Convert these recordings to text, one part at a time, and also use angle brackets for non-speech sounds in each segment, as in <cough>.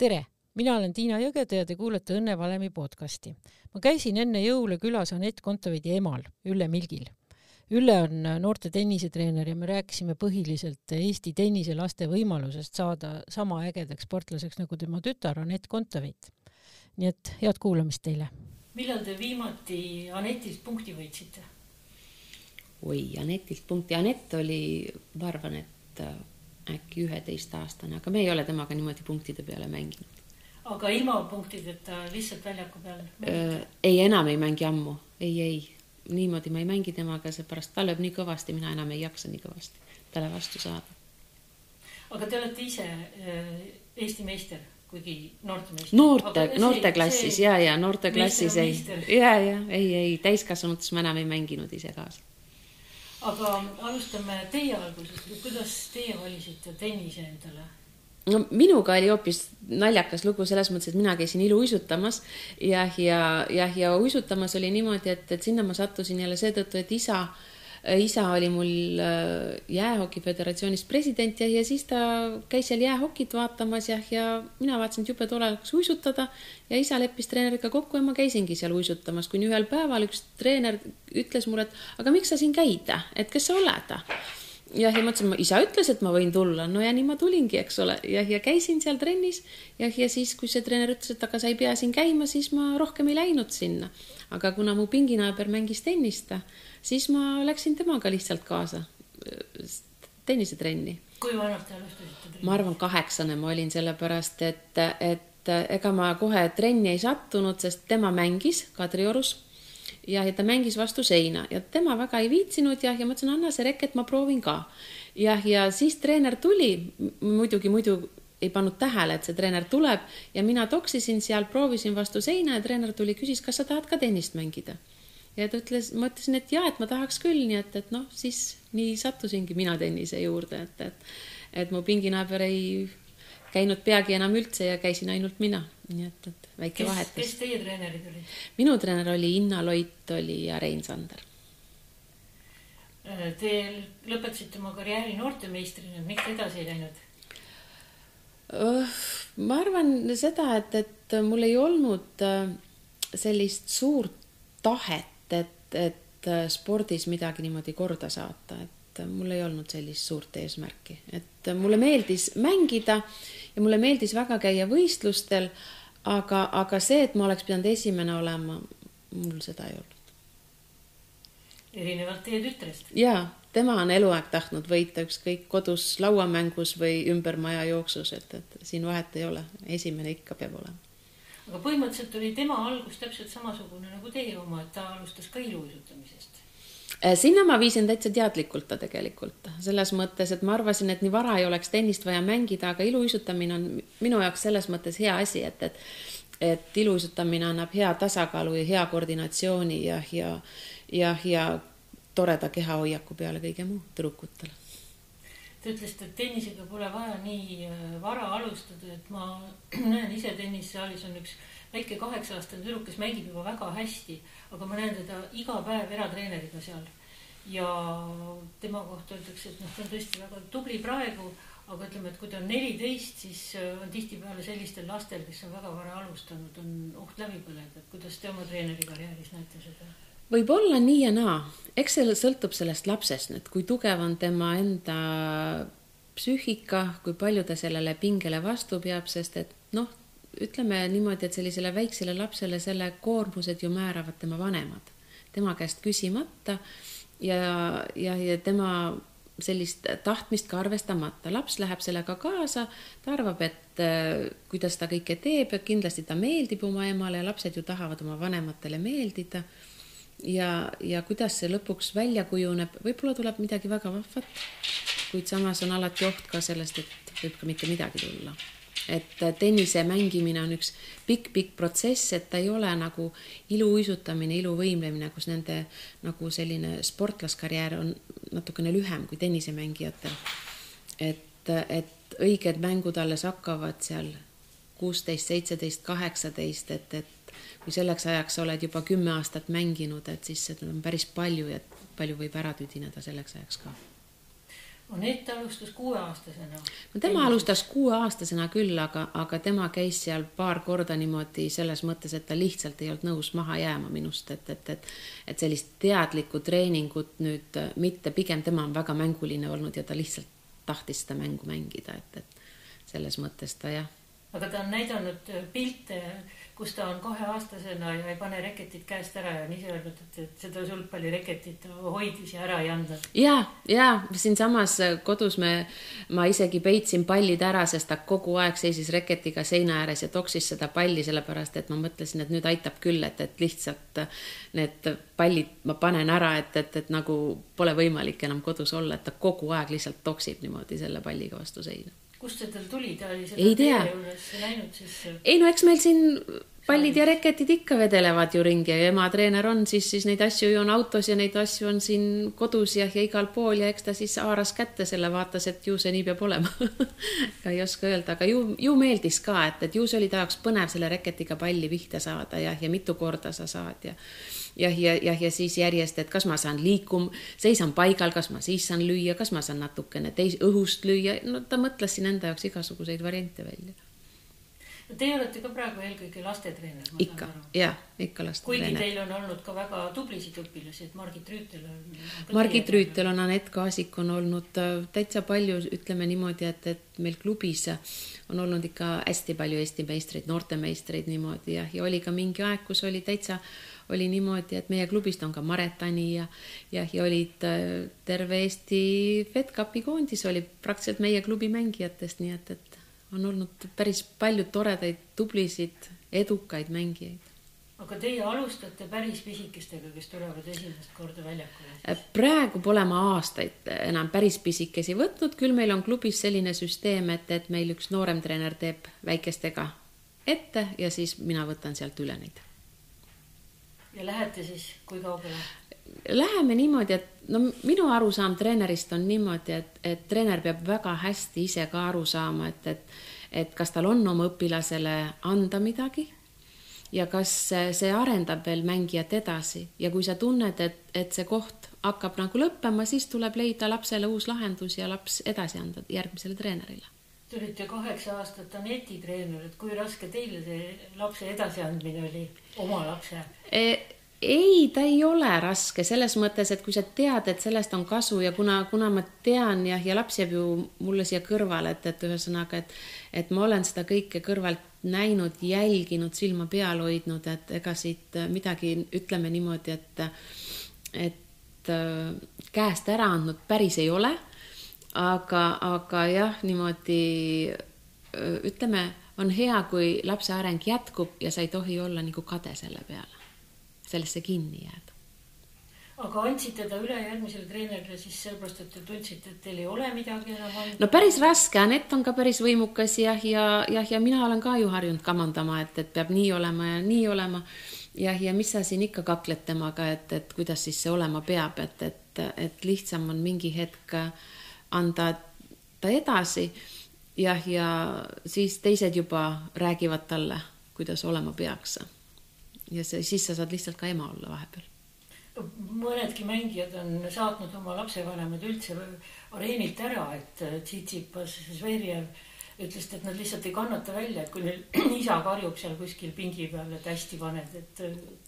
tere, mina olen Tiina Jõgede ja te kuulate Õnne Valemi podcasti. ma käisin enne jõule külas Anett Kontaveidi emal, Ülle Milgil. Ülle on noorte tennisetreener ja me rääkisime põhiliselt Eesti tenniselaste võimalusest saada sama ägedaks sportlaseks nagu tema tütar Anett Kontaveit. nii et head kuulamist teile. millal te viimati Anetilt punkti võitsite? oi, Anetilt punkti, Anett oli, ma arvan, et äkki üheteistaastane, aga me ei ole temaga niimoodi punktide peale mänginud. aga ilma punktideta lihtsalt väljaku peal? ei, enam ei mängi ammu, ei, ei, niimoodi ma ei mängi temaga, seepärast ta lööb nii kõvasti, mina enam ei jaksa nii kõvasti talle vastu saada. aga te olete ise Eesti meister, kuigi noortemeister? noorte, noorteklassis ja, ja noorteklassis ei, ja, ja ei, ei täiskasvanutes ma enam ei mänginud ise kaasa aga alustame teie algusest, kuidas teie valisite tennise endale? no minuga oli hoopis naljakas lugu selles mõttes, et mina käisin iluuisutamas ja, ja, ja, ja uisutamas oli niimoodi, et, et sinna ma sattusin jälle seetõttu, et isa äh, isa oli mul äh, Jäähoki Föderatsioonist president ja, ja siis ta käis seal jäähokit vaatamas ja, ja mina vaatasin, et jube tore oleks uisutada. Ja isa leppis treeneriga kokku ja ma käisingi seal uisutamas, kuni ühel päeval üks treener ütles mulle, et aga miks sa siin käid, et kes sa oled? Jah, ja ma ütlesin, isa ütles, et ma võin tulla, no ja nii ma tulingi, eks ole, ja, ja käisin seal trennis ja, ja siis, kui see treener ütles, et aga sa ei pea siin käima, siis ma rohkem ei läinud sinna. aga kuna mu pinginaaber mängis tennist, siis ma läksin temaga lihtsalt kaasa äh, tennisetrenni. kui vanalt te alustasite? ma arvan, kaheksane ma olin, sellepärast et, et ega ma kohe trenni ei sattunud, sest tema mängis Kadriorus ja, ja ta mängis vastu seina. Ja tema väga ei viitsinud ja, ja ma ütlesin, anna see reket, ma proovin ka. jah, ja siis treener tuli, muidugi muidu ei pannud tähele, et see treener tuleb. Ja mina toksisin seal, proovisin vastu seina ja treener tuli, küsis, kas sa tahad ka tennist mängida? Ja ta ütles, ma ütlesin, et jaa, et ma tahaks küll, nii et, et noh, siis nii sattusingi mina tennise juurde, et, et, et mu pinginaaber ei käinud peagi enam üldse ja käisin ainult mina, nii et, et väike kes, vahetus. kes teie treenerid olid? minu treener oli Inna Loit oli ja Rein Sander. Äh, te lõpetasite oma karjääri noortemeistrina, miks edasi ei läinud? ma arvan seda, et, et mul ei olnud äh, sellist suurt tahet et, et äh, spordis midagi niimoodi korda saata, et mul ei olnud sellist suurt eesmärki, et mulle meeldis mängida ja mulle meeldis väga käia võistlustel, aga, aga see, et ma oleks pidanud esimene olema, mul seda ei olnud. erinevalt teie tütrest? jaa, tema on eluaeg tahtnud võita ükskõik kodus lauamängus või ümber maja jooksus, et, et siin vahet ei ole, esimene ikka peab olema aga põhimõtteliselt oli tema algus täpselt samasugune nagu teie oma, et ta alustas ka iluuisutamisest. Äh, sinna ma viisin täitsa teadlikult ta tegelikult, selles mõttes, et ma arvasin, et nii vara ei oleks tennist vaja mängida, aga iluuisutamine on minu jaoks selles mõttes hea asi, et, et et iluuisutamine annab hea tasakaalu ja hea koordinatsiooni ja, ja, ja, ja toreda kehahoiaku peale kõige muu tüdrukutele Te ütlesite, et tennisega pole vaja nii äh, vara alustada, et ma <clears throat> näen ise tennissaalis on üks väike kaheksa-aastane tüdruk, kes mängib juba väga hästi, aga ma näen teda iga päev eratreeneriga seal. ja tema kohta öeldakse, et noh, ta on tõesti väga tubli praegu, aga ütleme, et kui ta on neliteist, siis äh, on tihtipeale sellistel lastel, kes on väga vara alustanud, on oht läbi põleda, et kuidas te oma treenerikarjääris näete seda? Võib olla nii ja naa, eks see sõltub sellest lapsest nüüd, kui tugev on tema enda psüühika, kui palju ta sellele pingele vastu peab, sest et noh, ütleme niimoodi, et sellisele väiksele lapsele selle koormused ju määravad tema vanemad, tema käest küsimata ja, ja, ja tema sellist tahtmist ka arvestamata. laps läheb sellega kaasa, ta arvab, et äh, kuidas ta kõike teeb, kindlasti ta meeldib oma emale ja lapsed ju tahavad oma vanematele meeldida ja, ja kuidas see lõpuks välja kujuneb, võib-olla tuleb midagi väga vahvat, kuid samas on alati oht ka sellest, et võib ka mitte midagi tulla. et tennise mängimine on üks pikk-pikk protsess, et ta ei ole nagu iluuisutamine, iluvõimlemine, kus nende nagu selline sportlaskarjäär on natukene lühem kui tennisemängijatel. et, et õiged mängud alles hakkavad seal kuusteist, seitseteist, kaheksateist, et, et kui selleks ajaks sa oled juba kümme aastat mänginud, et siis seda on päris palju ja palju võib ära tüdineda selleks ajaks ka. Anett alustas kuueaastasena. no tema alustas kuueaastasena küll, aga, aga tema käis seal paar korda niimoodi selles mõttes, et ta lihtsalt ei olnud nõus maha jääma minust, et, et, et et sellist teadlikku treeningut nüüd mitte, pigem tema on väga mänguline olnud ja ta lihtsalt tahtis seda mängu mängida, et, et selles mõttes ta jah. Aga ta on näidanud pilte kus ta on kaheaastasena ja ei pane reketit käest ära ja on ise öelnud, et, et seda sulgpallireketit hoidis ja ära ei andnud. ja, ja siinsamas kodus me, ma isegi peitsin pallid ära, sest ta kogu aeg seisis reketiga seina ääres ja toksis seda palli, sellepärast et ma mõtlesin, et nüüd aitab küll, et, et lihtsalt need pallid ma panen ära, et, et, et nagu pole võimalik enam kodus olla, et ta kogu aeg lihtsalt toksib niimoodi selle palliga vastu seina kust see tal tuli, ta oli seda näinud siis? ei no eks meil siin pallid ja reketid ikka vedelevad ju ringi ja ema treener on, siis, siis neid asju ju on autos ja neid asju on siin kodus ja, ja igal pool ja eks ta siis haaras kätte selle, vaatas, et ju see nii peab olema. <laughs> Ega ei oska öelda, aga ju, ju meeldis ka, et, et ju see oli ta jaoks põnev selle reketiga palli pihta saada ja, ja mitu korda sa saad ja jah, ja, jah, ja siis järjest, et kas ma saan liikum, seisan paigal, kas ma siis saan lüüa, kas ma saan natukene teis-, õhust lüüa, no ta mõtles siin enda jaoks igasuguseid variante välja Teie olete ka praegu eelkõige lastetreener. ikka, jah, ikka lastetreener. kuigi teil on olnud ka väga tublisid õpilasi, et Margit Rüütel on. Margit Rüütel on, Anett Kaasik on olnud äh, täitsa palju, ütleme niimoodi, et, et meil klubis on olnud ikka hästi palju Eesti meistreid, noortemeistreid niimoodi jah, ja oli ka mingi aeg, kus oli täitsa oli niimoodi, et meie klubist on ka Maret Ani ja jah, ja olid äh, terve Eesti FedCupi koondis oli praktiliselt meie klubi mängijatest, nii et, et on olnud päris palju toredaid, tublisid, edukaid mängijaid. aga teie alustate päris pisikestega, kes tulevad esimest korda väljakule? Äh, praegu pole ma aastaid enam päris pisikesi võtnud, küll meil on klubis selline süsteem, et, et meil üks noorem treener teeb väikestega ette ja siis mina võtan sealt üle neid. ja lähete siis, kui kaugele? Läheme niimoodi, et no minu arusaam treenerist on niimoodi, et, et treener peab väga hästi ise ka aru saama, et, et, et kas tal on oma õpilasele anda midagi ja kas see arendab veel mängijat edasi ja kui sa tunned, et, et see koht hakkab nagu lõppema, siis tuleb leida lapsele uus lahendus ja laps edasi anda järgmisele treenerile. Te olite kaheksa aastat Aneti treener, et kui raske teile see lapse edasiandmine oli, oma lapse e? Ei, ta ei ole raske selles mõttes, et kui sa tead, et sellest on kasu ja kuna, kuna ma tean ja, ja laps jääb ju mulle siia kõrvale, et, et ühesõnaga, et, et ma olen seda kõike kõrvalt näinud, jälginud, silma peal hoidnud, et ega siit midagi, ütleme niimoodi, et, et äh, käest ära andnud päris ei ole. aga, aga jah, niimoodi äh, ütleme, on hea, kui lapse areng jätkub ja sa ei tohi olla nagu kade selle peale sellesse kinni jääda. aga andsite ta üle järgmisele treenerile siis sellepärast, et te tundsite, et teil ei ole midagi enam anda? no päris raske, Anett on ka päris võimukas jah, ja, jah, ja mina olen ka ju harjunud kamandama, et, et peab nii olema ja nii olema. jah, ja mis sa siin ikka kakled temaga, et, et kuidas siis see olema peab, et, et, et lihtsam on mingi hetk anda ta edasi jah, ja siis teised juba räägivad talle, kuidas olema peaks ja see, siis sa saad lihtsalt ka ema olla vahepeal. mõnedki mängijad on saatnud oma lapsevanemad üldse areenilt ära, et Tsitsipas, Zverjev ütles, et nad lihtsalt ei kannata välja, et kui neil <clears throat> isa karjub seal kuskil pingi peal, et hästi paned, et.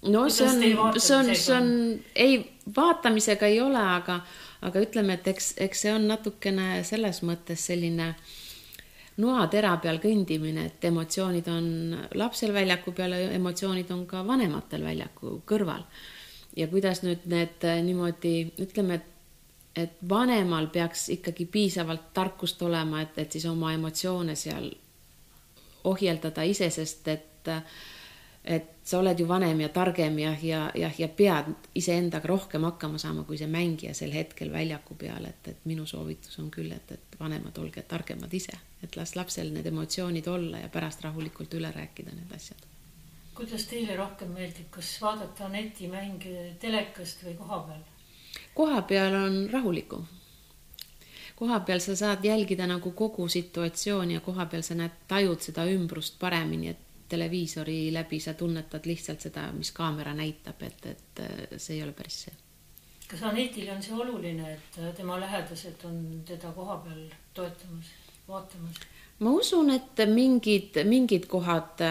no see on, see on, see on, ei, vaatamisega ei ole, aga, aga ütleme, et eks, eks see on natukene selles mõttes selline äh, noatera peal kõndimine, et emotsioonid on lapsel väljaku peal emotsioonid on ka vanematel väljaku kõrval. ja kuidas nüüd need äh, niimoodi, ütleme, et et vanemal peaks ikkagi piisavalt tarkust olema, et, et siis oma emotsioone seal ohjeldada ise, sest et äh, et sa oled ju vanem ja targem ja, ja, ja, ja pead iseendaga rohkem hakkama saama, kui see mängija sel hetkel väljaku peal, et, et minu soovitus on küll, et, et vanemad, olge targemad ise, et las lapsel need emotsioonid olla ja pärast rahulikult üle rääkida need asjad. kuidas teile rohkem meeldib, kas vaadata netimänge telekast või koha peal? koha peal on rahulikum koha peal sa saad jälgida nagu kogu situatsiooni ja koha peal sa näed, tajud seda ümbrust paremini, et televiisori läbi sa tunnetad lihtsalt seda, mis kaamera näitab, et, et see ei ole päris see. kas Anetile on see oluline, et tema lähedased on teda koha peal toetamas, vaatamas? ma usun, et mingid, mingid kohad,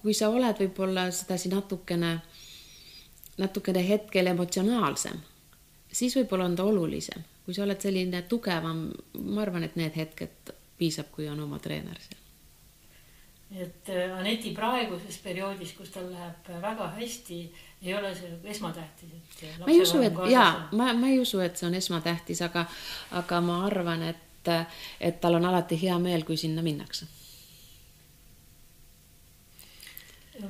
kui sa oled võib-olla sedasi natukene, natukene hetkel emotsionaalsem, siis võib-olla on ta olulisem. kui sa oled selline tugevam, ma arvan, et need hetked piisab, kui on oma treener seal et äh, Aneti praeguses perioodis, kus tal läheb väga hästi, ei ole see esmatähtis, et. Ma ei usu, et jaa, ma, ma ei usu, et see on esmatähtis, aga, aga ma arvan, et, et tal on alati hea meel, kui sinna minnakse.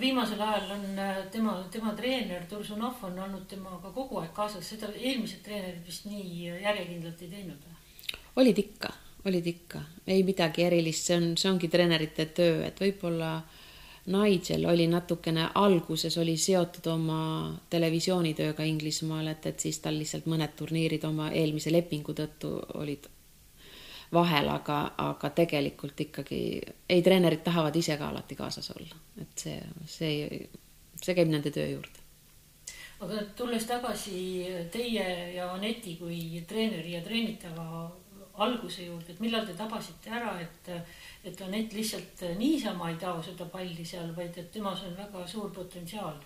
viimasel ajal on äh, tema, tema treener Tursunov on olnud temaga kogu aeg kaasas, seda eelmised treenerid vist nii järjekindlalt ei teinud. olid ikka olid ikka, ei midagi erilist, see on, see ongi treenerite töö, et võib-olla Nigel oli natukene alguses oli seotud oma televisioonitööga Inglismaal, et, et siis tal lihtsalt mõned turniirid oma eelmise lepingu tõttu olid vahel, aga, aga tegelikult ikkagi ei, treenerid tahavad ise ka alati kaasas olla, et see, see, see käib nende töö juurde. Aga tulles tagasi teie ja Aneti kui treeneri ja treenitava alguse juurde, et millal te tabasite ära, et, et Anett lihtsalt niisama ei tao seda palli seal, vaid et temas on väga suur potentsiaal?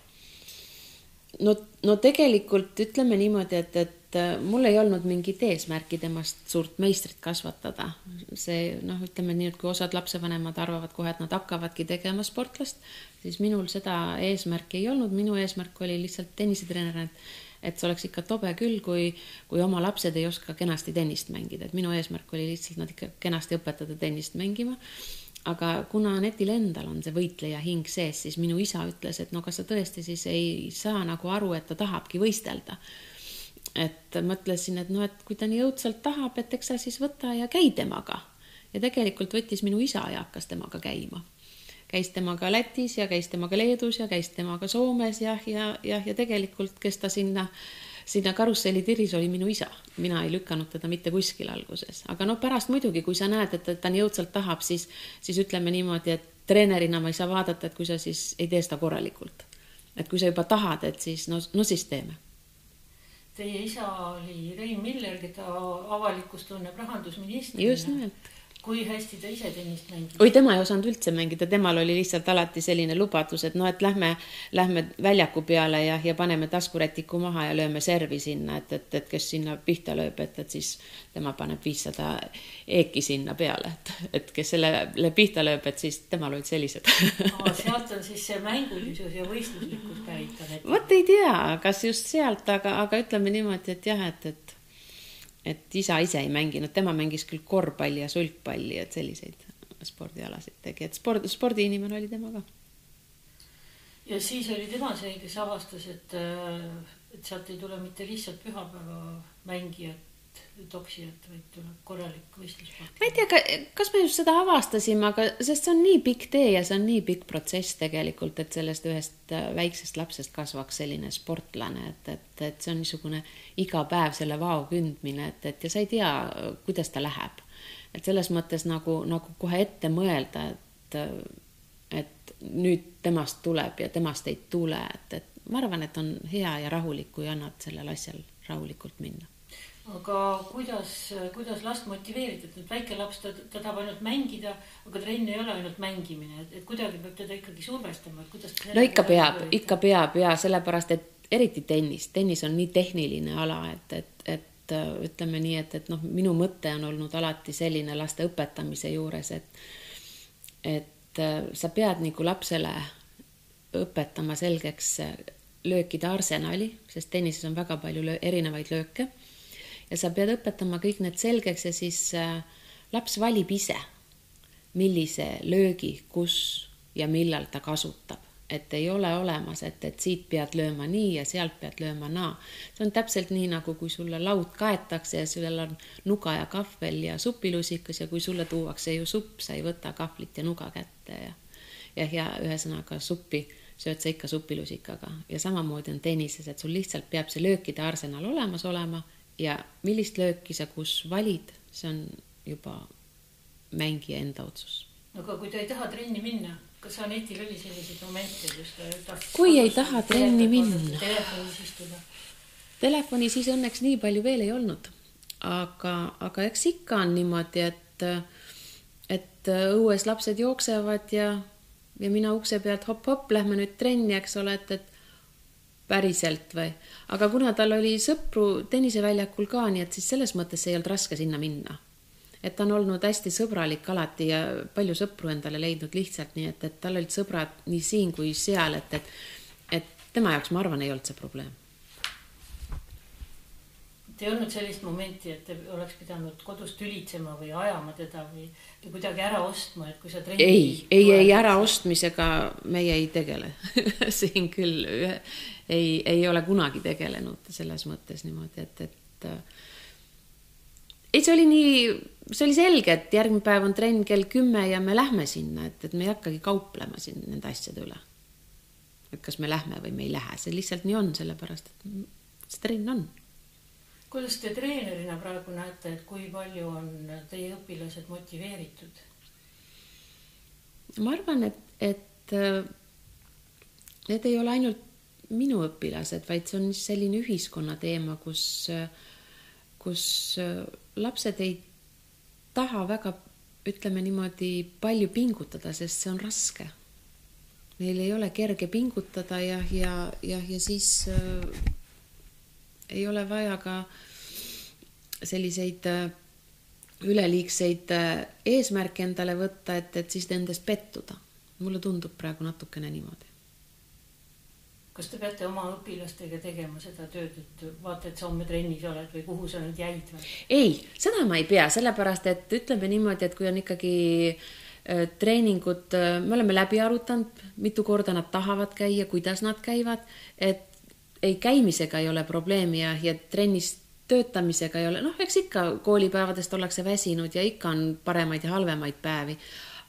no, no tegelikult ütleme niimoodi, et, et mul ei olnud mingit eesmärki temast suurt meistrit kasvatada. see noh, ütleme nii, et kui osad lapsevanemad arvavad kohe, et nad hakkavadki tegema sportlast, siis minul seda eesmärki ei olnud, minu eesmärk oli lihtsalt tennisetreener, et et see oleks ikka tobe küll, kui, kui oma lapsed ei oska kenasti tennist mängida, et minu eesmärk oli lihtsalt nad ikka kenasti õpetada tennist mängima. aga kuna Anetil endal on see võitleja hing sees, siis minu isa ütles, et no kas sa tõesti siis ei saa nagu aru, et ta tahabki võistelda. et mõtlesin, et noh, et kui ta nii õudselt tahab, et eks sa siis võta ja käi temaga. ja tegelikult võttis minu isa ja hakkas temaga käima käis temaga Lätis ja käis temaga Leedus ja käis temaga Soomes jah, ja, jah, ja tegelikult, kes ta sinna, sinna karusselli tiris, oli minu isa. mina ei lükanud teda mitte kuskile alguses, aga noh, pärast muidugi, kui sa näed, et, et ta nii õudselt tahab, siis, siis ütleme niimoodi, et treenerina ma ei saa vaadata, et kui sa siis ei tee seda korralikult. et kui sa juba tahad, et siis no, no siis teeme Teie isa oli Rein Miller, keda avalikkus tunneb rahandusministrina. just nimelt kui hästi ta ise tennist mängib? oi, tema ei osanud üldse mängida, temal oli lihtsalt alati selline lubadus, et noh, et lähme, lähme väljaku peale ja, ja paneme taskurätiku maha ja lööme servi sinna, et, et, et kes sinna pihta lööb, et, et siis tema paneb viissada eeki sinna peale, et, et kes sellele pihta lööb, et siis temal olid sellised <laughs> sealt on siis see mängulisus ja võistluslikkus pärit? vot ei tea, kas just sealt, aga, aga ütleme niimoodi, et jah, et, et et isa ise ei mänginud, tema mängis küll korvpalli ja sulgpalli, et selliseid spordialasid tegi, et sport, spordiinimene oli tema ka. ja siis oli tema see, kes avastas, et, et sealt ei tule mitte lihtsalt pühapäeva mängijat, toksijat, vaid tuleb korralik võistlusport. ma ei tea, kas me just seda avastasime, aga sest see on nii pikk tee ja see on nii pikk protsess tegelikult, et sellest ühest äh, väiksest lapsest kasvaks selline sportlane, et, et, et see on niisugune iga päev selle vao kündmine, et, et ja sa ei tea, kuidas ta läheb. et selles mõttes nagu, nagu kohe ette mõelda, et, et nüüd temast tuleb ja temast ei tule, et, et ma arvan, et on hea ja rahulik, kui annad sellel asjal rahulikult minna aga kuidas, kuidas last motiveerida, et nüüd väike laps, ta, ta tahab ainult mängida, aga trenn ei ole ainult mängimine, et, et kuidagi peab teda ikkagi survestama, et kuidas no ikka peab, ikka peab ja sellepärast, et eriti tennis, tennis on nii tehniline ala, et, et, et ütleme nii, et, et noh, minu mõte on olnud alati selline laste õpetamise juures, et et sa pead nagu lapsele õpetama selgeks löökide arsenali, sest tennises on väga palju löö erinevaid lööke ja sa pead õpetama kõik need selgeks ja siis äh, laps valib ise, millise löögi, kus ja millal ta kasutab et ei ole olemas, et, et siit pead lööma nii ja sealt pead lööma naa. see on täpselt nii, nagu kui sulle laud kaetakse ja sul on nuga ja kahvel ja supilusikas ja kui sulle tuuakse ju supp, sa ei võta kahvlit ja nuga kätte ja ja, ja ühesõnaga suppi sööd sa ikka supilusikaga ja samamoodi on tennises, et sul lihtsalt peab see löökide arsenal olemas olema ja millist lööki sa kus valid, see on juba mängija enda otsus. aga kui ta ei taha trenni minna, kas Anetil oli selliseid momente, kus ta tahtis kui ei taha trenni minna? telefonis istuda? Telefoni siis õnneks nii palju veel ei olnud. aga, aga eks ikka on niimoodi, et, et õues lapsed jooksevad ja, ja mina ukse pealt hopp-hopp, lähme nüüd trenni, eks ole, et, et päriselt või. aga kuna tal oli sõpru tenniseväljakul ka, nii et siis selles mõttes ei olnud raske sinna minna. et ta on olnud hästi sõbralik alati ja palju sõpru endale leidnud lihtsalt, nii et, et tal olid sõbrad nii siin kui seal, et, et, et tema jaoks, ma arvan, ei olnud see probleem ei olnud sellist momenti, et te oleks pidanud kodus tülitsema või ajama teda või, või kuidagi ära ostma, et kui sa trenni ei, ei, ei äraostmisega meie ei tegele <laughs> siin küll ei, ei ole kunagi tegelenud selles mõttes niimoodi, et, et äh, ei, see oli nii, see oli selge, et järgmine päev on trenn kell kümme ja me lähme sinna, et, et me ei hakkagi kauplema siin nende asjade üle. et kas me lähme või me ei lähe, see lihtsalt nii on, sellepärast et see trenn on kuidas te treenerina praegu näete, et kui palju on teie õpilased motiveeritud? ma arvan, et, et äh, need ei ole ainult minu õpilased, vaid see on selline ühiskonna teema, kus, kus äh, lapsed ei taha väga, ütleme niimoodi, palju pingutada, sest see on raske. Neil ei ole kerge pingutada ja, ja, ja, ja siis äh, ei ole vaja ka selliseid äh, üleliigseid äh, eesmärke endale võtta, et, et siis nendest pettuda. mulle tundub praegu natukene niimoodi. kas te peate oma õpilastega tegema seda tööd, et vaata, et sa homme trennis oled või kuhu sa nüüd jäid või? ei, seda ma ei pea, sellepärast et ütleme niimoodi, et kui on ikkagi äh, treeningud, me oleme läbi arutanud, mitu korda nad tahavad käia, kuidas nad käivad, et ei käimisega ei ole probleemi ja, ja trennis töötamisega ei ole, noh, eks ikka koolipäevadest ollakse väsinud ja ikka on paremaid ja halvemaid päevi.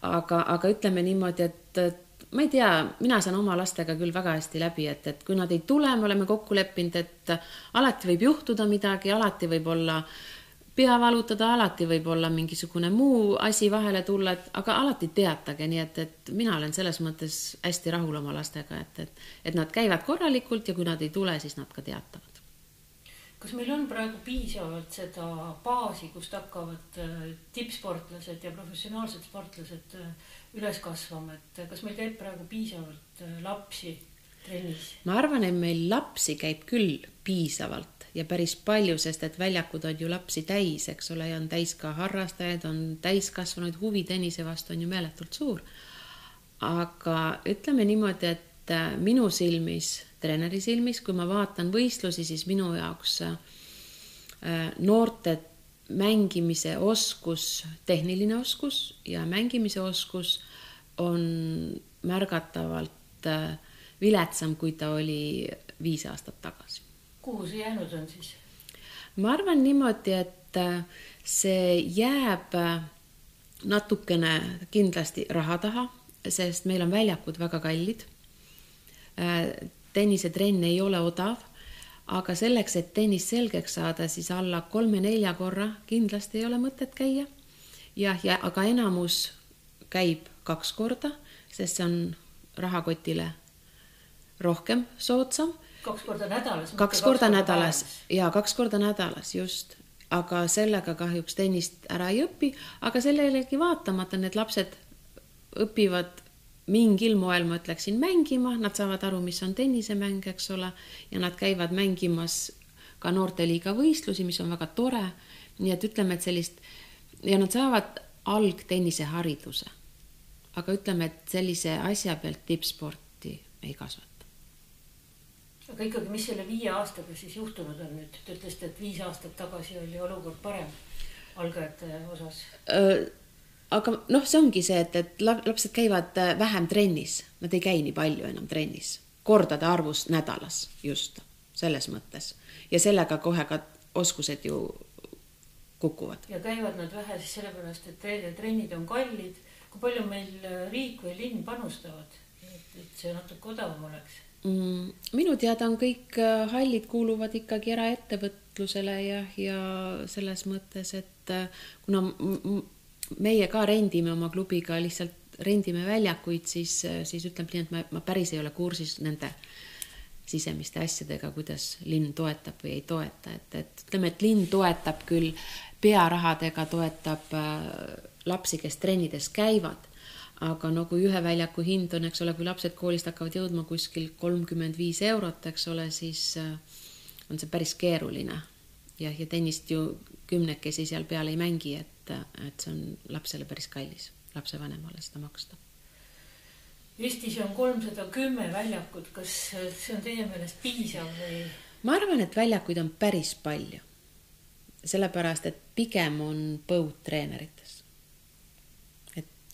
aga, aga ütleme niimoodi, et, et ma ei tea, mina saan oma lastega küll väga hästi läbi, et, et kui nad ei tule, me oleme kokku leppinud, et alati võib juhtuda midagi, alati võib olla äh, pea valutada, alati võib olla mingisugune muu asi vahele tulla, et aga alati teatage, nii et, et mina olen selles mõttes hästi rahul oma lastega, et, et, et nad käivad korralikult ja kui nad ei tule, siis nad ka teatavad. kas meil on praegu piisavalt seda baasi, kust hakkavad äh, tippsportlased ja professionaalsed sportlased äh, üles kasvama, et kas meil käib praegu piisavalt äh, lapsi trennis? ma arvan, et meil lapsi käib küll piisavalt ja päris palju, sest et väljakud on ju lapsi täis, eks ole, ja on täis ka harrastajaid, on täiskasvanuid, huvi tennise vastu on ju meeletult suur. aga ütleme niimoodi, et äh, minu silmis, treeneri silmis, kui ma vaatan võistlusi, siis minu jaoks äh, noorte mängimise oskus, tehniline oskus ja mängimise oskus on märgatavalt äh, viletsam, kui ta oli viis aastat tagasi kuhu see jäänud on siis? ma arvan niimoodi, et äh, see jääb äh, natukene kindlasti raha taha, sest meil on väljakud väga kallid. Äh, tennisetrenn ei ole odav, aga selleks, et tennist selgeks saada, siis alla kolme-nelja korra kindlasti ei ole mõtet käia. jah, ja aga enamus käib kaks korda, sest see on rahakotile rohkem soodsam kaks korda nädalas. kaks korda nädalas ja kaks korda nädalas just, aga sellega kahjuks tennist ära ei õpi, aga sellelegi vaatamata need lapsed õpivad mingil moel, ma ütleksin, mängima, nad saavad aru, mis on tennisemäng, eks ole, ja nad käivad mängimas ka noorteliiga võistlusi, mis on väga tore. nii et ütleme, et sellist ja nad saavad algtennisehariduse. aga ütleme, et sellise asja pealt tippsporti ei kasvata aga ikkagi, mis selle viie aastaga siis juhtunud on nüüd? Te ütlesite, et viis aastat tagasi oli olukord parem algajate osas. aga noh, see ongi see, et, et lapsed käivad äh, vähem trennis, nad ei käi nii palju enam trennis, kordade arvus nädalas just selles mõttes ja sellega kohe ka oskused ju kukuvad. ja käivad nad vähe siis sellepärast, et trennid on kallid. kui palju meil äh, riik või linn panustavad, et see natuke odavam oleks? Mm, minu teada on kõik äh, hallid kuuluvad ikkagi eraettevõtlusele ja, ja selles mõttes, et äh, kuna meie ka rendime oma klubiga, lihtsalt rendime väljakuid, siis, äh, siis ütleme nii, et ma, ma päris ei ole kursis nende sisemiste asjadega, kuidas linn toetab või ei toeta, et, et ütleme, et linn toetab küll pearahadega, toetab lapsi, kes trennides käivad, aga no kui ühe väljaku hind on, eks ole, kui lapsed koolist hakkavad jõudma kuskil kolmkümmend viis eurot, eks ole, siis äh, on see päris keeruline. jah, ja tennist ju kümnekesi seal peal ei mängi, et, et see on lapsele päris kallis, lapsevanemale seda maksta Eestis on kolmsada kümme väljakut, kas see on teie meelest piisav või? ma arvan, et väljakuid on päris palju. sellepärast, et pigem on põud treenerites.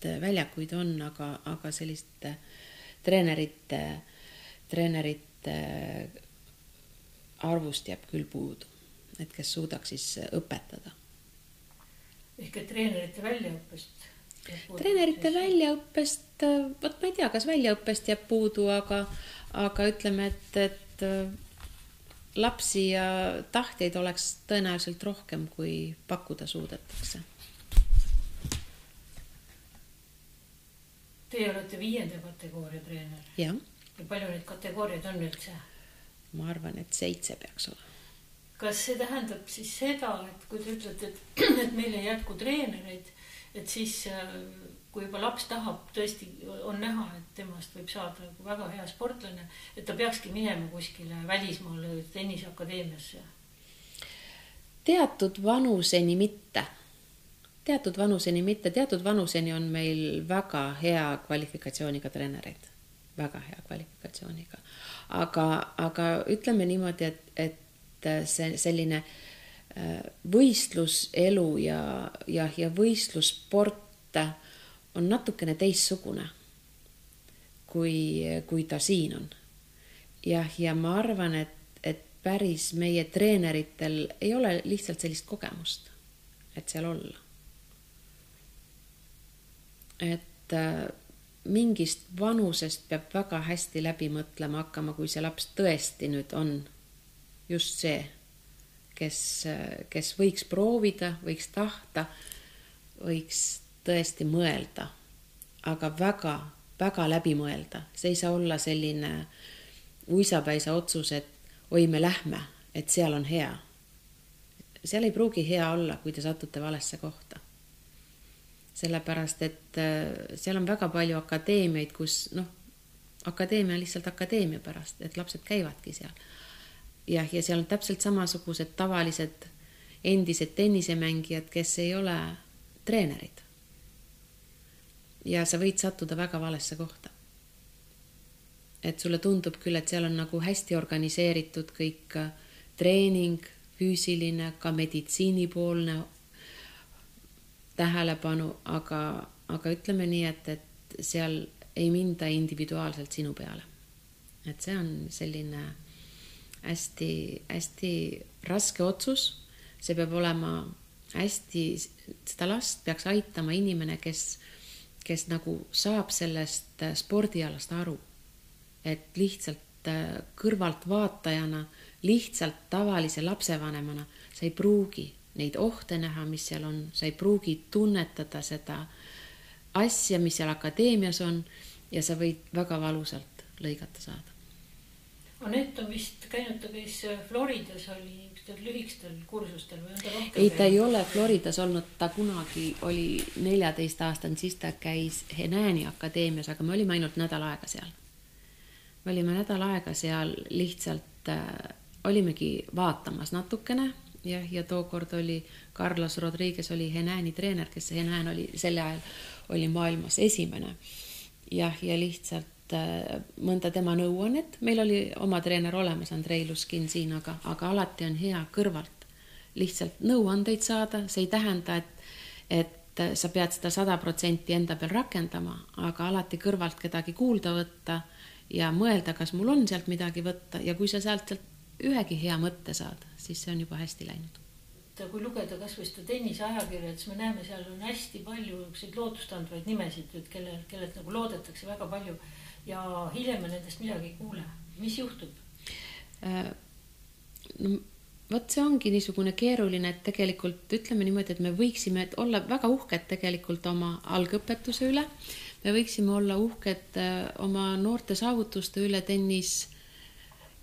Et väljakuid on, aga, aga sellist treenerite, treenerite arvust jääb küll puudu, et kes suudaks siis õpetada. ehk et treenerite väljaõppest treenerite väljaõppest, vot ma ei tea, kas väljaõppest jääb puudu, aga, aga ütleme, et, et äh, lapsi ja tahtjaid oleks tõenäoliselt rohkem, kui pakkuda suudetakse. Teie olete viienda kategooria treener. jah. ja palju neid kategooriaid on üldse? ma arvan, et seitse peaks olema. kas see tähendab siis seda, et kui te ütlete, et, <clears throat> et meil ei jätku treenereid et siis äh, kui juba laps tahab, tõesti on näha, et temast võib saada nagu väga hea sportlane, et ta peakski minema kuskile välismaale tenniseakadeemiasse. teatud vanuseni mitte, teatud vanuseni mitte, teatud vanuseni on meil väga hea kvalifikatsiooniga treenereid, väga hea kvalifikatsiooniga. aga, aga ütleme niimoodi, et, et see selline äh, võistluselu ja, ja, ja võistlussport on natukene teistsugune, kui, kui ta siin on. jah, ja ma arvan, et, et päris meie treeneritel ei ole lihtsalt sellist kogemust, et seal olla. Et äh, mingist vanusest peab väga hästi läbi mõtlema hakkama, kui see laps tõesti nüüd on just see kes, kes võiks proovida, võiks tahta, võiks tõesti mõelda, aga väga, väga läbi mõelda, see ei saa olla selline uisapäisa otsus, et oi, me lähme, et seal on hea. seal ei pruugi hea olla, kui te satute valesse kohta. Sellepärast, et äh, seal on väga palju akadeemiaid, kus noh, akadeemia on lihtsalt akadeemia pärast, et lapsed käivadki seal jah, ja seal on täpselt samasugused tavalised endised tennisemängijad, kes ei ole treenerid. ja sa võid sattuda väga valesse kohta. et sulle tundub küll, et seal on nagu hästi organiseeritud kõik äh, treening, füüsiline, ka meditsiinipoolne tähelepanu, aga, aga ütleme nii, et, et seal ei minda individuaalselt sinu peale. et see on selline hästi-hästi raske otsus. see peab olema hästi, seda last peaks aitama inimene, kes, kes nagu saab sellest spordialast aru. et lihtsalt äh, kõrvaltvaatajana, lihtsalt tavalise lapsevanemana sa ei pruugi neid ohte näha, mis seal on, sa ei pruugi tunnetada seda asja, mis seal akadeemias on ja sa võid väga valusalt lõigata saada Anett on vist käinud, ta käis äh, Floridas oli niisugustel lühikestel kursustel või on ta rohkem? ei, ta ei ole Floridas olnud, ta kunagi oli neljateistaastane, siis ta käis Henääni akadeemias, aga me olime ainult nädal aega seal. me olime nädal aega seal lihtsalt äh,, olimegi vaatamas natukene jah, ja tookord oli Carlos Rodriguez oli Henääni treener, kes Henään oli sel ajal oli maailmas esimene. jah, ja lihtsalt Äh, mõnda tema nõuannet, meil oli oma treener olemas, Andrei Luskin siin, aga, aga alati on hea kõrvalt lihtsalt nõuandeid saada, see ei tähenda, et, et sa pead seda sada protsenti enda peal rakendama, aga alati kõrvalt kedagi kuulda võtta ja mõelda, kas mul on sealt midagi võtta ja kui sa sealt, sealt ühegi hea mõtte saad, siis see on juba hästi läinud kui lugeda kasvõi seda tenniseajakirja, siis me näeme, seal on hästi palju niisuguseid lootustandvaid nimesid, et kelle, kellelt nagu loodetakse väga palju ja hiljem me nendest midagi ei kuule. mis juhtub? Äh, no vot, see ongi niisugune keeruline, et tegelikult ütleme niimoodi, et me võiksime olla väga uhked tegelikult oma algõpetuse üle. me võiksime olla uhked äh, oma noorte saavutuste üle tennis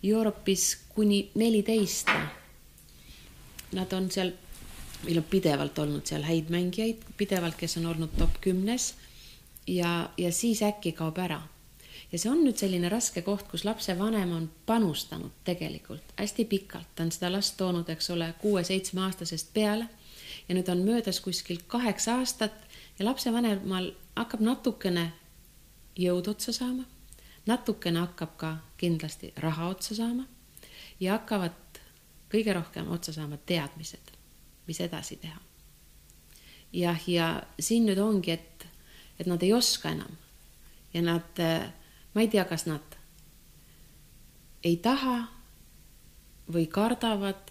Europis kuni neliteist. Nad on seal, meil on pidevalt olnud seal häid mängijaid, pidevalt, kes on olnud top kümnes ja, ja siis äkki kaob ära. ja see on nüüd selline raske koht, kus lapsevanem on panustanud tegelikult hästi pikalt, ta on seda last toonud, eks ole, kuue-seitsmeaastasest peale ja nüüd on möödas kuskil kaheksa aastat ja lapsevanemal hakkab natukene jõud otsa saama, natukene hakkab ka kindlasti raha otsa saama ja hakkavad kõige rohkem otsa saama teadmised, mis edasi teha. jah, ja siin nüüd ongi, et, et nad ei oska enam ja nad, ma ei tea, kas nad ei taha või kardavad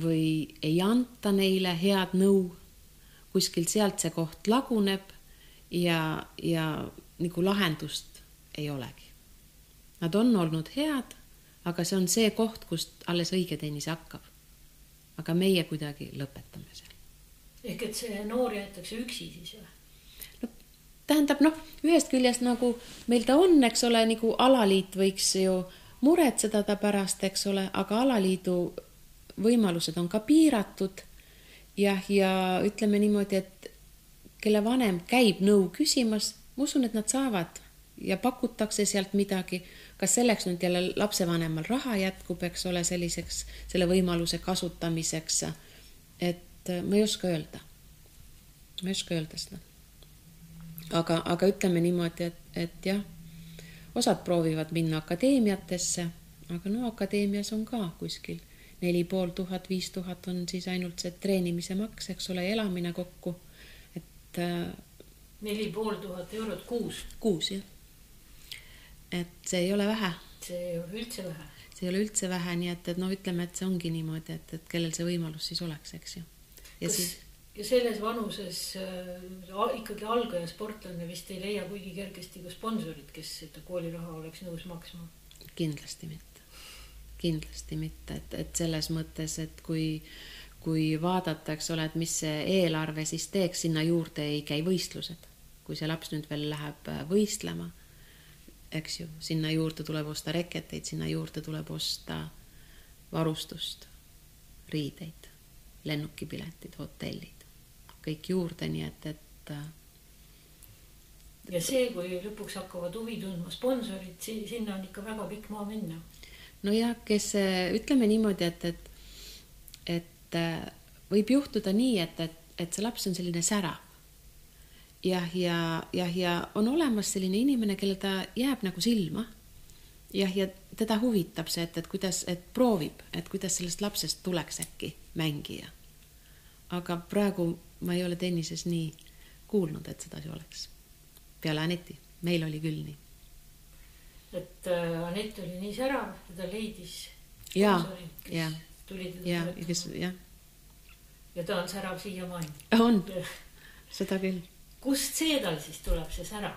või ei anta neile head nõu. kuskilt sealt see koht laguneb ja, ja nagu lahendust ei olegi. Nad on olnud head, aga see on see koht, kust alles õige tennis hakkab. aga meie kuidagi lõpetame seal. ehk et see noor jäetakse üksi siis või? tähendab noh, ühest küljest nagu meil ta on, eks ole, nagu alaliit võiks ju muretseda ta pärast, eks ole, aga alaliidu võimalused on ka piiratud. jah, ja ütleme niimoodi, et kelle vanem käib nõu küsimas, ma usun, et nad saavad ja pakutakse sealt midagi, kas selleks nüüd jälle lapsevanemal raha jätkub, eks ole, selliseks, selle võimaluse kasutamiseks. et äh, ma ei oska öelda. ma ei oska öelda seda. aga, aga ütleme niimoodi, et, et jah, osad proovivad minna akadeemiatesse, aga no akadeemias on ka kuskil neli pool tuhat, viis tuhat on siis ainult see treenimise maks, eks ole, elamine kokku. et äh, neli pool tuhat eurot kuus. kuus, jah. Et see ei ole vähe. see ei ole üldse vähe. see ei ole üldse vähe, nii et, et noh, ütleme, et see ongi niimoodi, et, et kellel see võimalus siis oleks, eks ju. ja kas, siis. ja selles vanuses äh, ikkagi algaja sportlane vist ei leia kuigi kergesti ka sponsorit, kes seda kooliraha oleks nõus maksma? kindlasti mitte, kindlasti mitte, et, et selles mõttes, et kui kui vaadata, eks ole, et mis see eelarve siis teeks, sinna juurde ei käi võistlused. kui see laps nüüd veel läheb äh, võistlema, eks ju, sinna juurde tuleb osta reketeid, sinna juurde tuleb osta varustust, riideid, lennukipiletid, hotellid, kõik juurde, nii et, et äh, ja see, kui lõpuks hakkavad huvi tundma sponsorid, sinna on ikka väga pikk maa minna. nojah, kes ütleme niimoodi, et, et, et et võib juhtuda nii, et, et, et see laps on selline särav. Jah, ja, jah, ja on olemas selline inimene, kellel ta jääb nagu silma. jah, ja teda huvitab see, et, et kuidas, et proovib, et kuidas sellest lapsest tuleks äkki mängija. aga praegu ma ei ole tennises nii kuulnud, et sedasi oleks. peale Aneti, meil oli küll nii. et äh, Anett oli nii särav ta leidis. ja, ja, ja kes jah. ja ta on särav siiamaani. on, <laughs> seda küll. Kust see tal siis tuleb, see sära?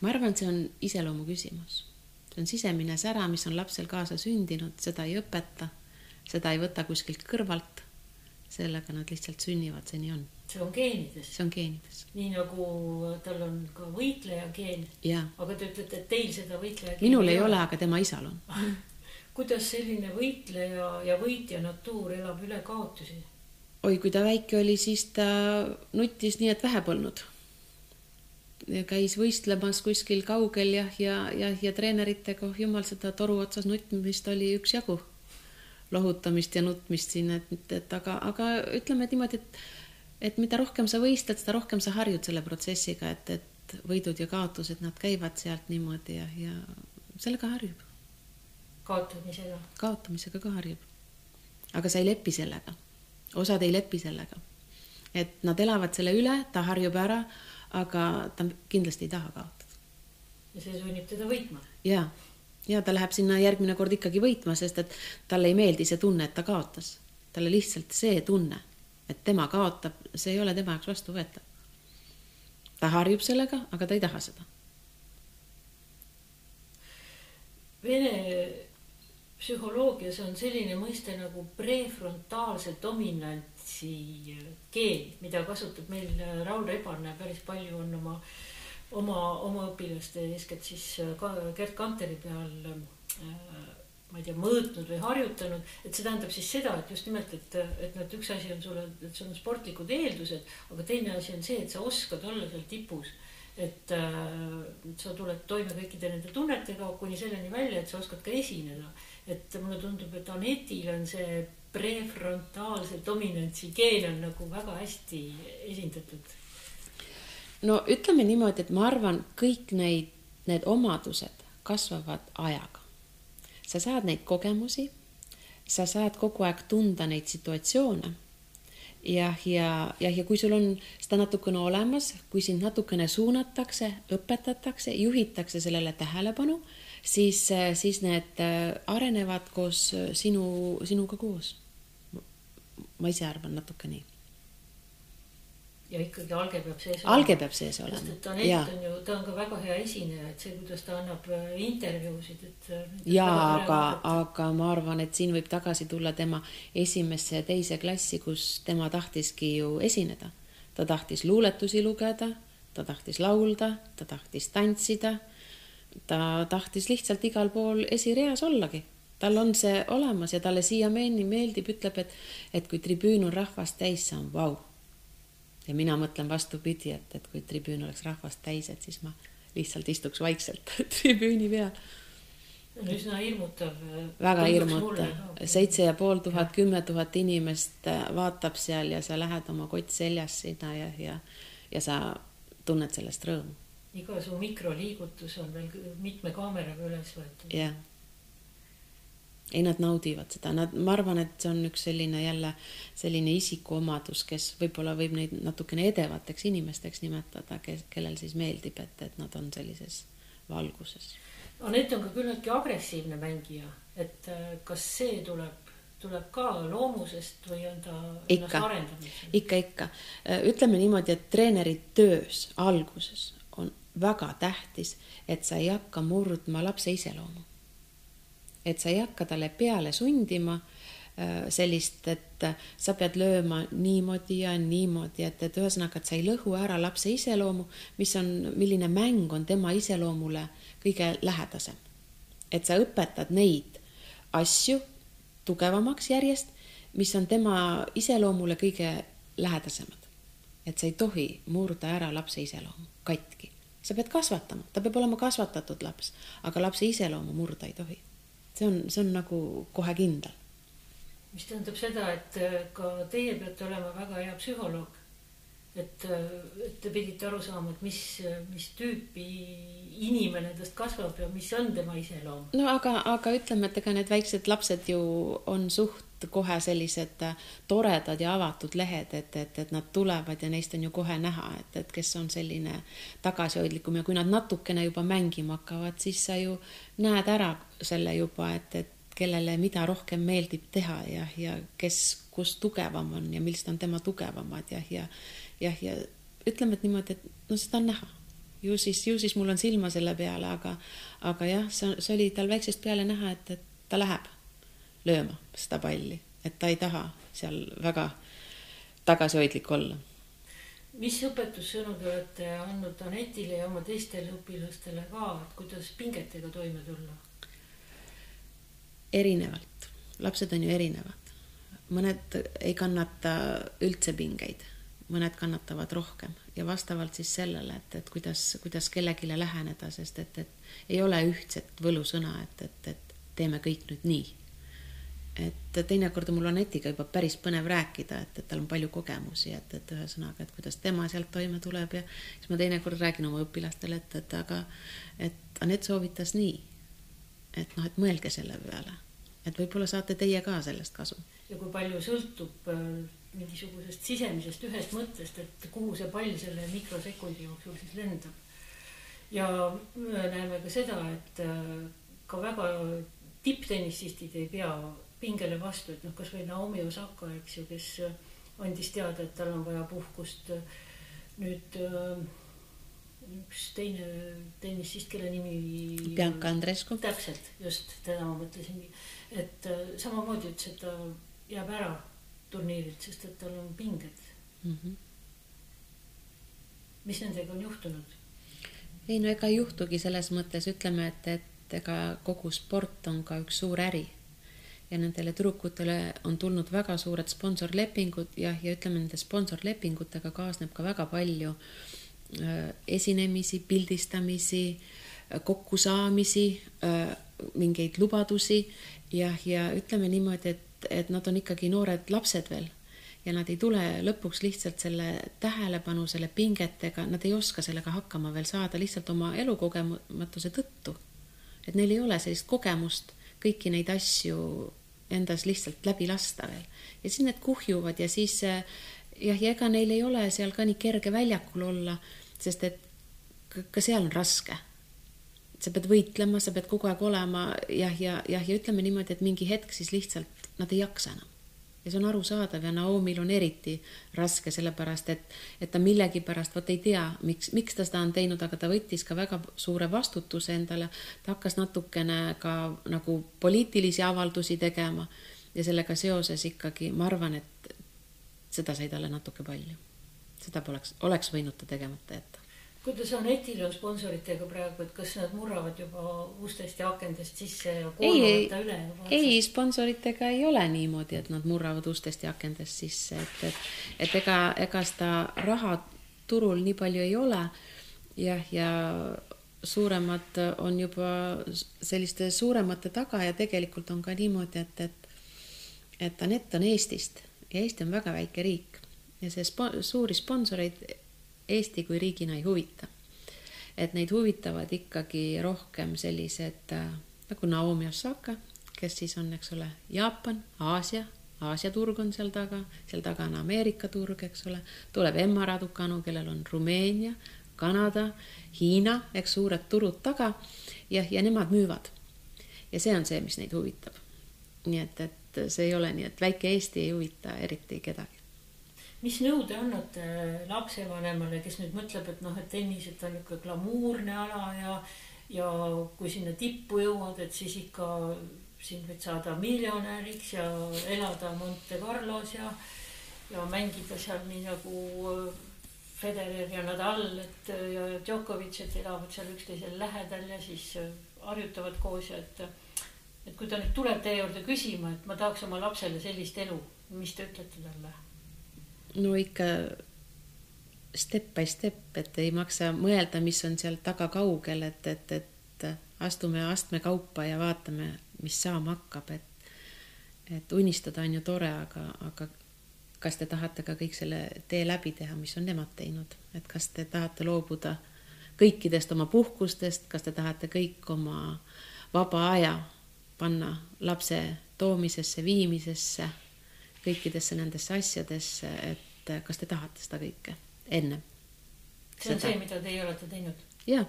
ma arvan, et see on iseloomu küsimus. see on sisemine sära, mis on lapsel kaasa sündinud, seda ei õpeta, seda ei võta kuskilt kõrvalt. sellega nad lihtsalt sünnivad, see nii on. see on geenides. see on geenides. nii nagu tal on ka võitleja geen. aga te ütlete, et teil seda võitleja minul ei ole, ole, aga tema isal on <laughs> kuidas selline võitleja ja võitja natuur elab üle kaotusi? oi, kui ta väike oli, siis ta nuttis nii, et vähe polnud. Käis võistlemas kuskil kaugel jah, ja, ja, ja, treeneritega, oh jumal, seda toru otsas nutmist oli üksjagu. lohutamist ja nutmist siin, et, et aga, aga ütleme niimoodi, et, et mida rohkem sa võistled, seda rohkem sa harjud selle protsessiga, et, et võidud ja kaotused, nad käivad sealt niimoodi ja, ja sellega harjub kaotamisega? kaotamisega ka harjub. aga sa ei lepi sellega. osad ei lepi sellega. et nad elavad selle üle, ta harjub ära, aga ta kindlasti ei taha kaotada. ja see sunnib teda võitma? ja, ja ta läheb sinna järgmine kord ikkagi võitma, sest et talle ei meeldi see tunne, et ta kaotas. talle lihtsalt see tunne, et tema kaotab, see ei ole tema jaoks vastuvõetav. ta harjub sellega, aga ta ei taha seda. Vene psühholoogias on selline mõiste nagu prefrontaalse dominantsi keel, mida kasutab meil Raul Rebane päris palju on oma, oma, oma õpilaste, eeskätt siis ka Gerd Kanteri peal äh, ma ei tea, mõõtnud või harjutanud, et see tähendab siis seda, et just nimelt, et, et noh, et üks asi on sulle, et sul on sportlikud eeldused, aga teine asi on see, et sa oskad olla seal tipus. et äh, sa tuled toime kõikide nende tunnetega kuni selleni välja, et sa oskad ka esineda. et mulle tundub, et Anetil on see prefrontaalse dominantsi geen on nagu väga hästi esindatud. no ütleme niimoodi, et ma arvan, kõik neid, need omadused kasvavad ajaga sa saad neid kogemusi, sa saad kogu aeg tunda neid situatsioone jah, ja, ja, ja kui sul on seda natukene olemas, kui sind natukene suunatakse, õpetatakse, juhitakse sellele tähelepanu, siis, siis need äh, arenevad koos sinu, sinuga koos. ma ise arvan natuke nii ja ikkagi alge peab sees olema. alge peab sees olema. sest et Anett on ju, ta on ka väga hea esineja, et see, kuidas ta annab intervjuusid, et. Jaa, aga, aga ma arvan, et siin võib tagasi tulla tema esimesse ja teise klassi, kus tema tahtiski ju esineda. ta tahtis luuletusi lugeda, ta tahtis laulda, ta tahtis tantsida. Ta tahtis lihtsalt igal pool esireas ollagi tal on see olemas ja talle siiamaani meeldib, ütleb, et, et kui tribüün on rahvast täis, see on vau ja mina mõtlen vastupidi, et, et kui tribüün oleks rahvast täis, et siis ma lihtsalt istuks vaikselt <laughs> tribüüni peal. üsna hirmutav. väga hirmutav, seitse ja pool tuhat, kümme tuhat inimest äh, vaatab seal ja sa lähed oma kott seljas sinna ja, ja, ja sa tunned sellest rõõmu. Iga su mikroliigutus on veel mitme kaameraga üles võetud. jah ei, nad naudivad seda, nad, ma arvan, et see on üks selline jälle selline isikuomadus, kes võib-olla võib neid natukene edevateks inimesteks nimetada, kes, kellel siis meeldib, et, et nad on sellises valguses. Anett on ka küllaltki agressiivne mängija, et äh, kas see tuleb, tuleb ka loomusest või on ta ikka, ikka, ikka. Äh, ütleme niimoodi, et treeneri töös alguses on väga tähtis, et sa ei hakka murdma lapse iseloomu et sa ei hakka talle peale sundima äh, sellist, et sa pead lööma niimoodi ja niimoodi, et, et ühesõnaga, et sa ei lõhu ära lapse iseloomu, mis on, milline mäng on tema iseloomule kõige lähedasem. et sa õpetad neid asju tugevamaks järjest, mis on tema iseloomule kõige lähedasemad. et sa ei tohi murda ära lapse iseloomu katki. Sa pead kasvatama, ta peab olema kasvatatud laps, aga lapse iseloomu murda ei tohi see on, see on nagu kohe kindel. mis tähendab seda, et äh, ka teie peate olema väga hea psühholoog. et, äh, et te pidite aru saama, et mis, mis tüüpi inimene tast kasvab ja mis on tema iseloom. no aga, aga ütleme, et ega need väiksed lapsed ju on suht kohe sellised äh, toredad ja avatud lehed, et, et, et nad tulevad ja neist on ju kohe näha, et, et kes on selline tagasihoidlikum ja kui nad natukene juba mängima hakkavad, siis sa ju näed ära selle juba, et, et kellele mida rohkem meeldib teha ja, ja kes, kus tugevam on ja millised on tema tugevamad ja, ja jah, ja ütleme, et niimoodi, et no seda on näha. ju siis, ju siis mul on silma selle peale, aga, aga jah, see, see oli tal väiksest peale näha, et, et ta läheb lööma seda palli, et ta ei taha seal väga tagasihoidlik olla. mis õpetussõnu te olete andnud Anetile ja oma teistele õpilastele ka, et kuidas pingetega toime tulla? erinevalt, lapsed on ju erinevad, mõned ei kannata üldse pingeid, mõned kannatavad rohkem. Ja vastavalt siis sellele, et, et kuidas, kuidas kellelegi läheneda, sest et, et ei ole ühtset võlusõna, et, et, et teeme kõik nüüd nii et teinekord on mul Anetiga juba päris põnev rääkida, et, et tal on palju kogemusi, et, et ühesõnaga, et kuidas tema sealt toime tuleb ja siis ma teinekord räägin oma õpilastele, et, et aga, et Anett soovitas nii. et noh, et mõelge selle peale, et võib-olla saate teie ka sellest kasu. ja kui palju sõltub äh, mingisugusest sisemisest ühest mõttest, et kuhu see pall selle mikrosekundi jooksul siis lendab. ja näeme ka seda, et äh, ka väga tipptennisistid ei pea pingele vastu, et noh, kasvõi Naomi Osaka, eks ju, kes äh, andis teada, et tal on vaja puhkust. nüüd äh, üks teine tennissist, kelle nimi. Bianca Andrescu. täpselt, just teda ma mõtlesingi, et äh, samamoodi ütles, et ta jääb ära turniirilt, sest et tal on pinged mm. -hmm. mis nendega on juhtunud? ei no ega ei juhtugi selles mõttes, ütleme, et, et et ega kogu sport on ka üks suur äri ja nendele tüdrukutele on tulnud väga suured sponsorlepingud ja, ja ütleme, nende sponsorlepingutega kaasneb ka väga palju äh, esinemisi, pildistamisi, äh, kokkusaamisi, äh, mingeid lubadusi ja, ja ütleme niimoodi, et, et nad on ikkagi noored lapsed veel ja nad ei tule lõpuks lihtsalt selle tähelepanu, selle pingetega, nad ei oska sellega hakkama veel saada lihtsalt oma elukogematuse tõttu. et neil ei ole sellist kogemust kõiki neid asju endas lihtsalt läbi lasta veel. ja siis need kuhjuvad ja siis jah, ja ega neil ei ole seal ka nii kerge väljakul olla, sest et ka seal on raske. sa pead võitlema, sa pead kogu aeg olema jah, ja, jah, ja ütleme niimoodi, et mingi hetk siis lihtsalt nad ei jaksa enam ja see on arusaadav ja Naomil on eriti raske, sellepärast et, et ta millegipärast, vot ei tea, miks, miks ta seda on teinud, aga ta võttis ka väga suure vastutuse endale. ta hakkas natukene ka nagu poliitilisi avaldusi tegema ja sellega seoses ikkagi ma arvan, et seda sai talle natuke palju. seda poleks, oleks võinud ta tegemata jätta kuidas Anetil on sponsoritega praegu, et kas nad murravad juba ustest ja akendest sisse ja koormavad ta üle? ei, sponsoritega ei ole niimoodi, et nad murravad ustest ja akendest sisse, et, et, et ega, ega seda raha turul nii palju ei ole. jah, ja suuremad on juba selliste suuremate taga ja tegelikult on ka niimoodi, et, et, et Anett on Eestist ja Eesti on väga väike riik ja see spo-, suuri sponsoreid Eesti kui riigina ei huvita. et neid huvitavad ikkagi rohkem sellised äh, nagu Naomi Osaka, kes siis on, eks ole, Jaapan, Aasia, Aasia turg on seal taga, seal taga on Ameerika turg, eks ole, tuleb Emma Raducanu, kellel on Rumeenia, Kanada, Hiina, eks suured turud taga ja, ja nemad müüvad. ja see on see, mis neid huvitab. nii et, et see ei ole nii, et väike Eesti ei huvita eriti kedagi mis nõu te annate lapsevanemale, kes nüüd mõtleb, et noh, et tennis, et on niisugune glamuurne ala ja, ja kui sinna tippu jõuad, et siis ikka sind võid saada miljonäriks ja elada Monte Carlos ja, ja mängida seal nii nagu Federer ja Nadal, et ja Djokovic, et elavad seal üksteisele lähedal ja siis harjutavad koos ja et, et kui ta nüüd tuleb teie juurde küsima, et ma tahaks oma lapsele sellist elu, mis te ütlete talle? No ikka step by step, et ei maksa mõelda, mis on seal taga kaugel, et, et, et astume astme kaupa ja vaatame, mis saama hakkab, et et unistada on ju tore, aga, aga kas te tahate ka kõik selle tee läbi teha, mis on nemad teinud, et kas te tahate loobuda kõikidest oma puhkustest, kas te tahate kõik oma vaba aja panna lapse toomisesse, viimisesse kõikidesse nendesse asjadesse, et kas te tahate seda kõike ennem. see on seda. see, mida teie olete teinud? jaa,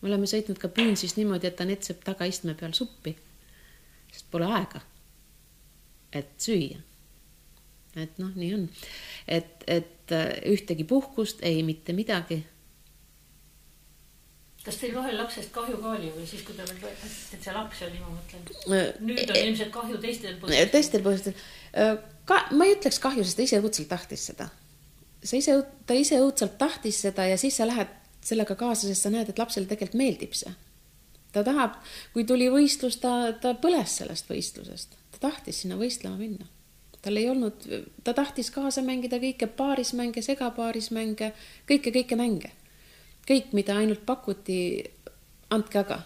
me oleme sõitnud ka Püünsis niimoodi, et Anett sööb tagaistme peal suppi, sest pole aega, et süüa. et noh, nii on, et, et äh, ühtegi puhkust, ei mitte midagi kas teil vahel lapsest kahju ka oli või siis, kui te veel võtsite, et see laps oli, ma mõtlen. Äh, nüüd on ilmselt kahju teistel põhjustel. teistel põhjustel äh, ka ma ei ütleks kahju, sest ta ise õudselt tahtis seda. sa ise, ta ise õudselt tahtis seda ja siis sa lähed sellega kaasa, sest sa näed, et lapsele tegelikult meeldib see. ta tahab, kui tuli võistlus, ta, ta põles sellest võistlusest, ta tahtis sinna võistlema minna. tal ei olnud, ta tahtis kaasa mängida kõike paarismänge, segapaarismänge, kõike, kõike mänge. kõik, mida ainult pakuti, andke aga